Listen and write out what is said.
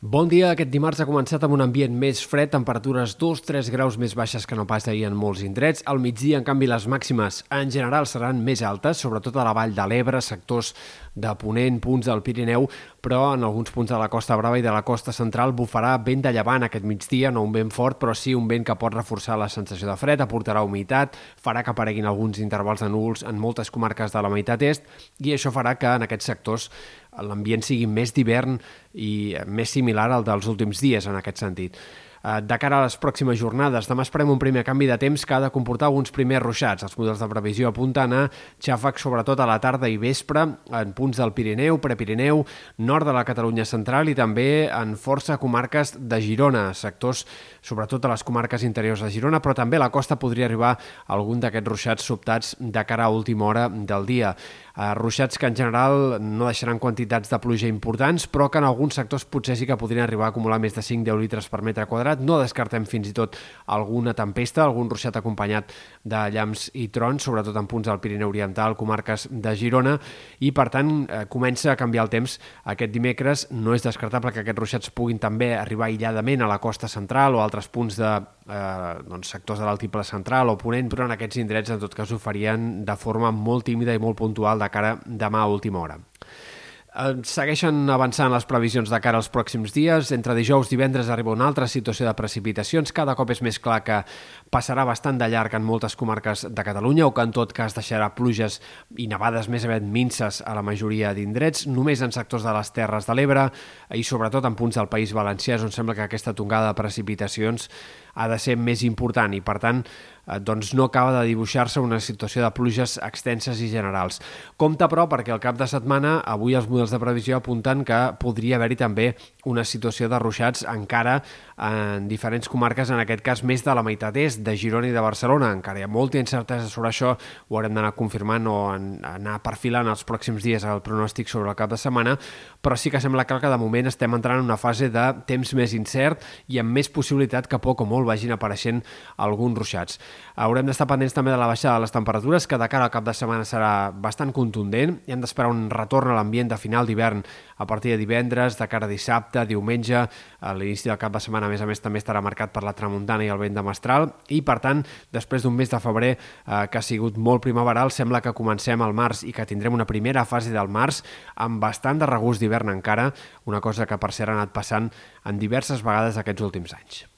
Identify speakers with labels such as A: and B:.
A: Bon dia. Aquest dimarts ha començat amb un ambient més fred, temperatures 2-3 graus més baixes que no pas ahir en molts indrets. Al migdia, en canvi, les màximes en general seran més altes, sobretot a la vall de l'Ebre, sectors de Ponent, punts del Pirineu, però en alguns punts de la Costa Brava i de la Costa Central bufarà vent de llevant aquest migdia, no un vent fort, però sí un vent que pot reforçar la sensació de fred, aportarà humitat, farà que apareguin alguns intervals de núvols en moltes comarques de la meitat est i això farà que en aquests sectors l'ambient sigui més d'hivern i més similar al dels últims dies en aquest sentit. Eh, de cara a les pròximes jornades, demà esperem un primer canvi de temps que ha de comportar alguns primers ruixats. Els models de previsió apunten a xàfecs sobretot a la tarda i vespre en punts del Pirineu, Prepirineu, nord de la Catalunya central i també en força comarques de Girona, sectors sobretot a les comarques interiors de Girona, però també a la costa podria arribar algun d'aquests ruixats sobtats de cara a última hora del dia. Uh, ruixats que en general no deixaran quantitats de pluja importants, però que en alguns sectors potser sí que podrien arribar a acumular més de 5-10 litres per metre quadrat quadrat. No descartem fins i tot alguna tempesta, algun ruixat acompanyat de llamps i trons, sobretot en punts del Pirineu Oriental, comarques de Girona, i per tant eh, comença a canviar el temps aquest dimecres. No és descartable que aquests ruixats puguin també arribar aïlladament a la costa central o a altres punts de eh, doncs, sectors de l'altiple central o ponent, però en aquests indrets en tot cas ho farien de forma molt tímida i molt puntual de cara demà a última hora. Eh, segueixen avançant les previsions de cara als pròxims dies. Entre dijous i divendres arriba una altra situació de precipitacions. Cada cop és més clar que passarà bastant de llarg en moltes comarques de Catalunya o que en tot cas deixarà pluges i nevades més aviat minces a la majoria d'indrets, només en sectors de les Terres de l'Ebre i sobretot en punts del País Valencià on sembla que aquesta tongada de precipitacions ha de ser més important i per tant eh, doncs no acaba de dibuixar-se una situació de pluges extenses i generals. Compte però perquè al cap de setmana avui els models de previsió apunten que podria haver-hi també una situació de ruixats encara en diferents comarques, en aquest cas més de la meitat est, de Girona i de Barcelona. Encara hi ha molta incertesa sobre això, ho haurem d'anar confirmant o anar perfilant els pròxims dies el pronòstic sobre el cap de setmana, però sí que sembla clar que de moment estem entrant en una fase de temps més incert i amb més possibilitat que poc o molt vagin apareixent alguns ruixats. Haurem d'estar pendents també de la baixada de les temperatures, que de cara al cap de setmana serà bastant contundent i hem d'esperar un retorn a l'ambient de final d'hivern a partir de divendres, de cara a dissabte, diumenge, a l'inici del cap de setmana a més a més també estarà marcat per la tramuntana i el vent de mestral i per tant, després d'un mes de febrer eh, que ha sigut molt primaveral, sembla que comencem al març i que tindrem una primera fase del març amb bastant de regust d'hivern encara, una cosa que per cert ha anat passant en diverses vegades aquests últims anys.